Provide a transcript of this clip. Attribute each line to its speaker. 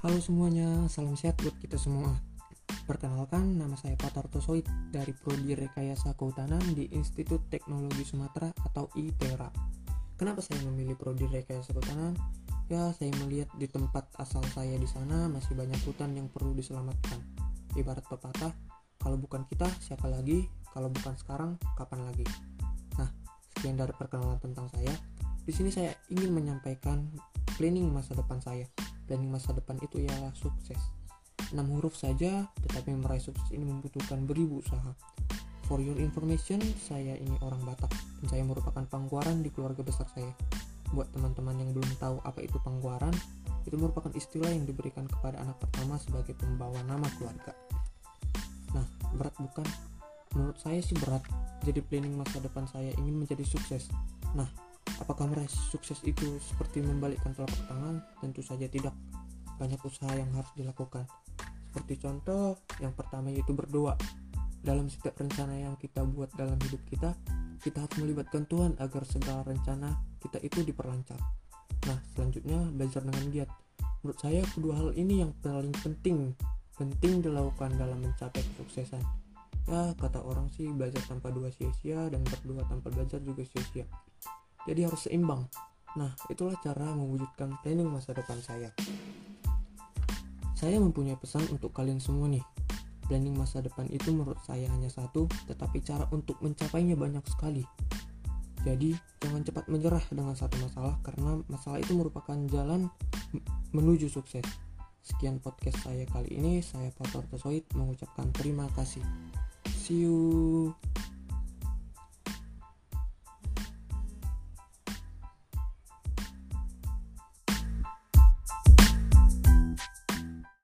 Speaker 1: Halo semuanya, salam sehat buat kita semua. Perkenalkan, nama saya Patar Tosoid dari Prodi Rekayasa Kehutanan di Institut Teknologi Sumatera atau ITERA. Kenapa saya memilih Prodi Rekayasa Kehutanan? Ya, saya melihat di tempat asal saya di sana masih banyak hutan yang perlu diselamatkan. Ibarat pepatah, kalau bukan kita, siapa lagi? Kalau bukan sekarang, kapan lagi? Nah, sekian dari perkenalan tentang saya. Di sini saya ingin menyampaikan planning masa depan saya. Planning masa depan itu ialah sukses. 6 huruf saja, tetapi meraih sukses ini membutuhkan beribu usaha. For your information, saya ini orang Batak dan saya merupakan pangguaran di keluarga besar saya. Buat teman-teman yang belum tahu apa itu pangguaran, itu merupakan istilah yang diberikan kepada anak pertama sebagai pembawa nama keluarga. Nah, berat bukan? Menurut saya sih berat. Jadi planning masa depan saya ingin menjadi sukses. Nah, apakah meraih sukses itu seperti membalikkan telapak tangan? Tentu saja tidak. Banyak usaha yang harus dilakukan. Seperti contoh, yang pertama yaitu berdoa. Dalam setiap rencana yang kita buat dalam hidup kita, kita harus melibatkan Tuhan agar segala rencana kita itu diperlancar. Nah, selanjutnya belajar dengan giat. Menurut saya kedua hal ini yang paling penting, penting dilakukan dalam mencapai kesuksesan. Ya, kata orang sih belajar tanpa dua sia-sia dan berdua tanpa belajar juga sia-sia. Jadi harus seimbang. Nah, itulah cara mewujudkan planning masa depan saya. Saya mempunyai pesan untuk kalian semua nih. Planning masa depan itu menurut saya hanya satu, tetapi cara untuk mencapainya banyak sekali. Jadi, jangan cepat menyerah dengan satu masalah karena masalah itu merupakan jalan menuju sukses. Sekian podcast saya kali ini, saya Pator Tosoid mengucapkan terima kasih. See you.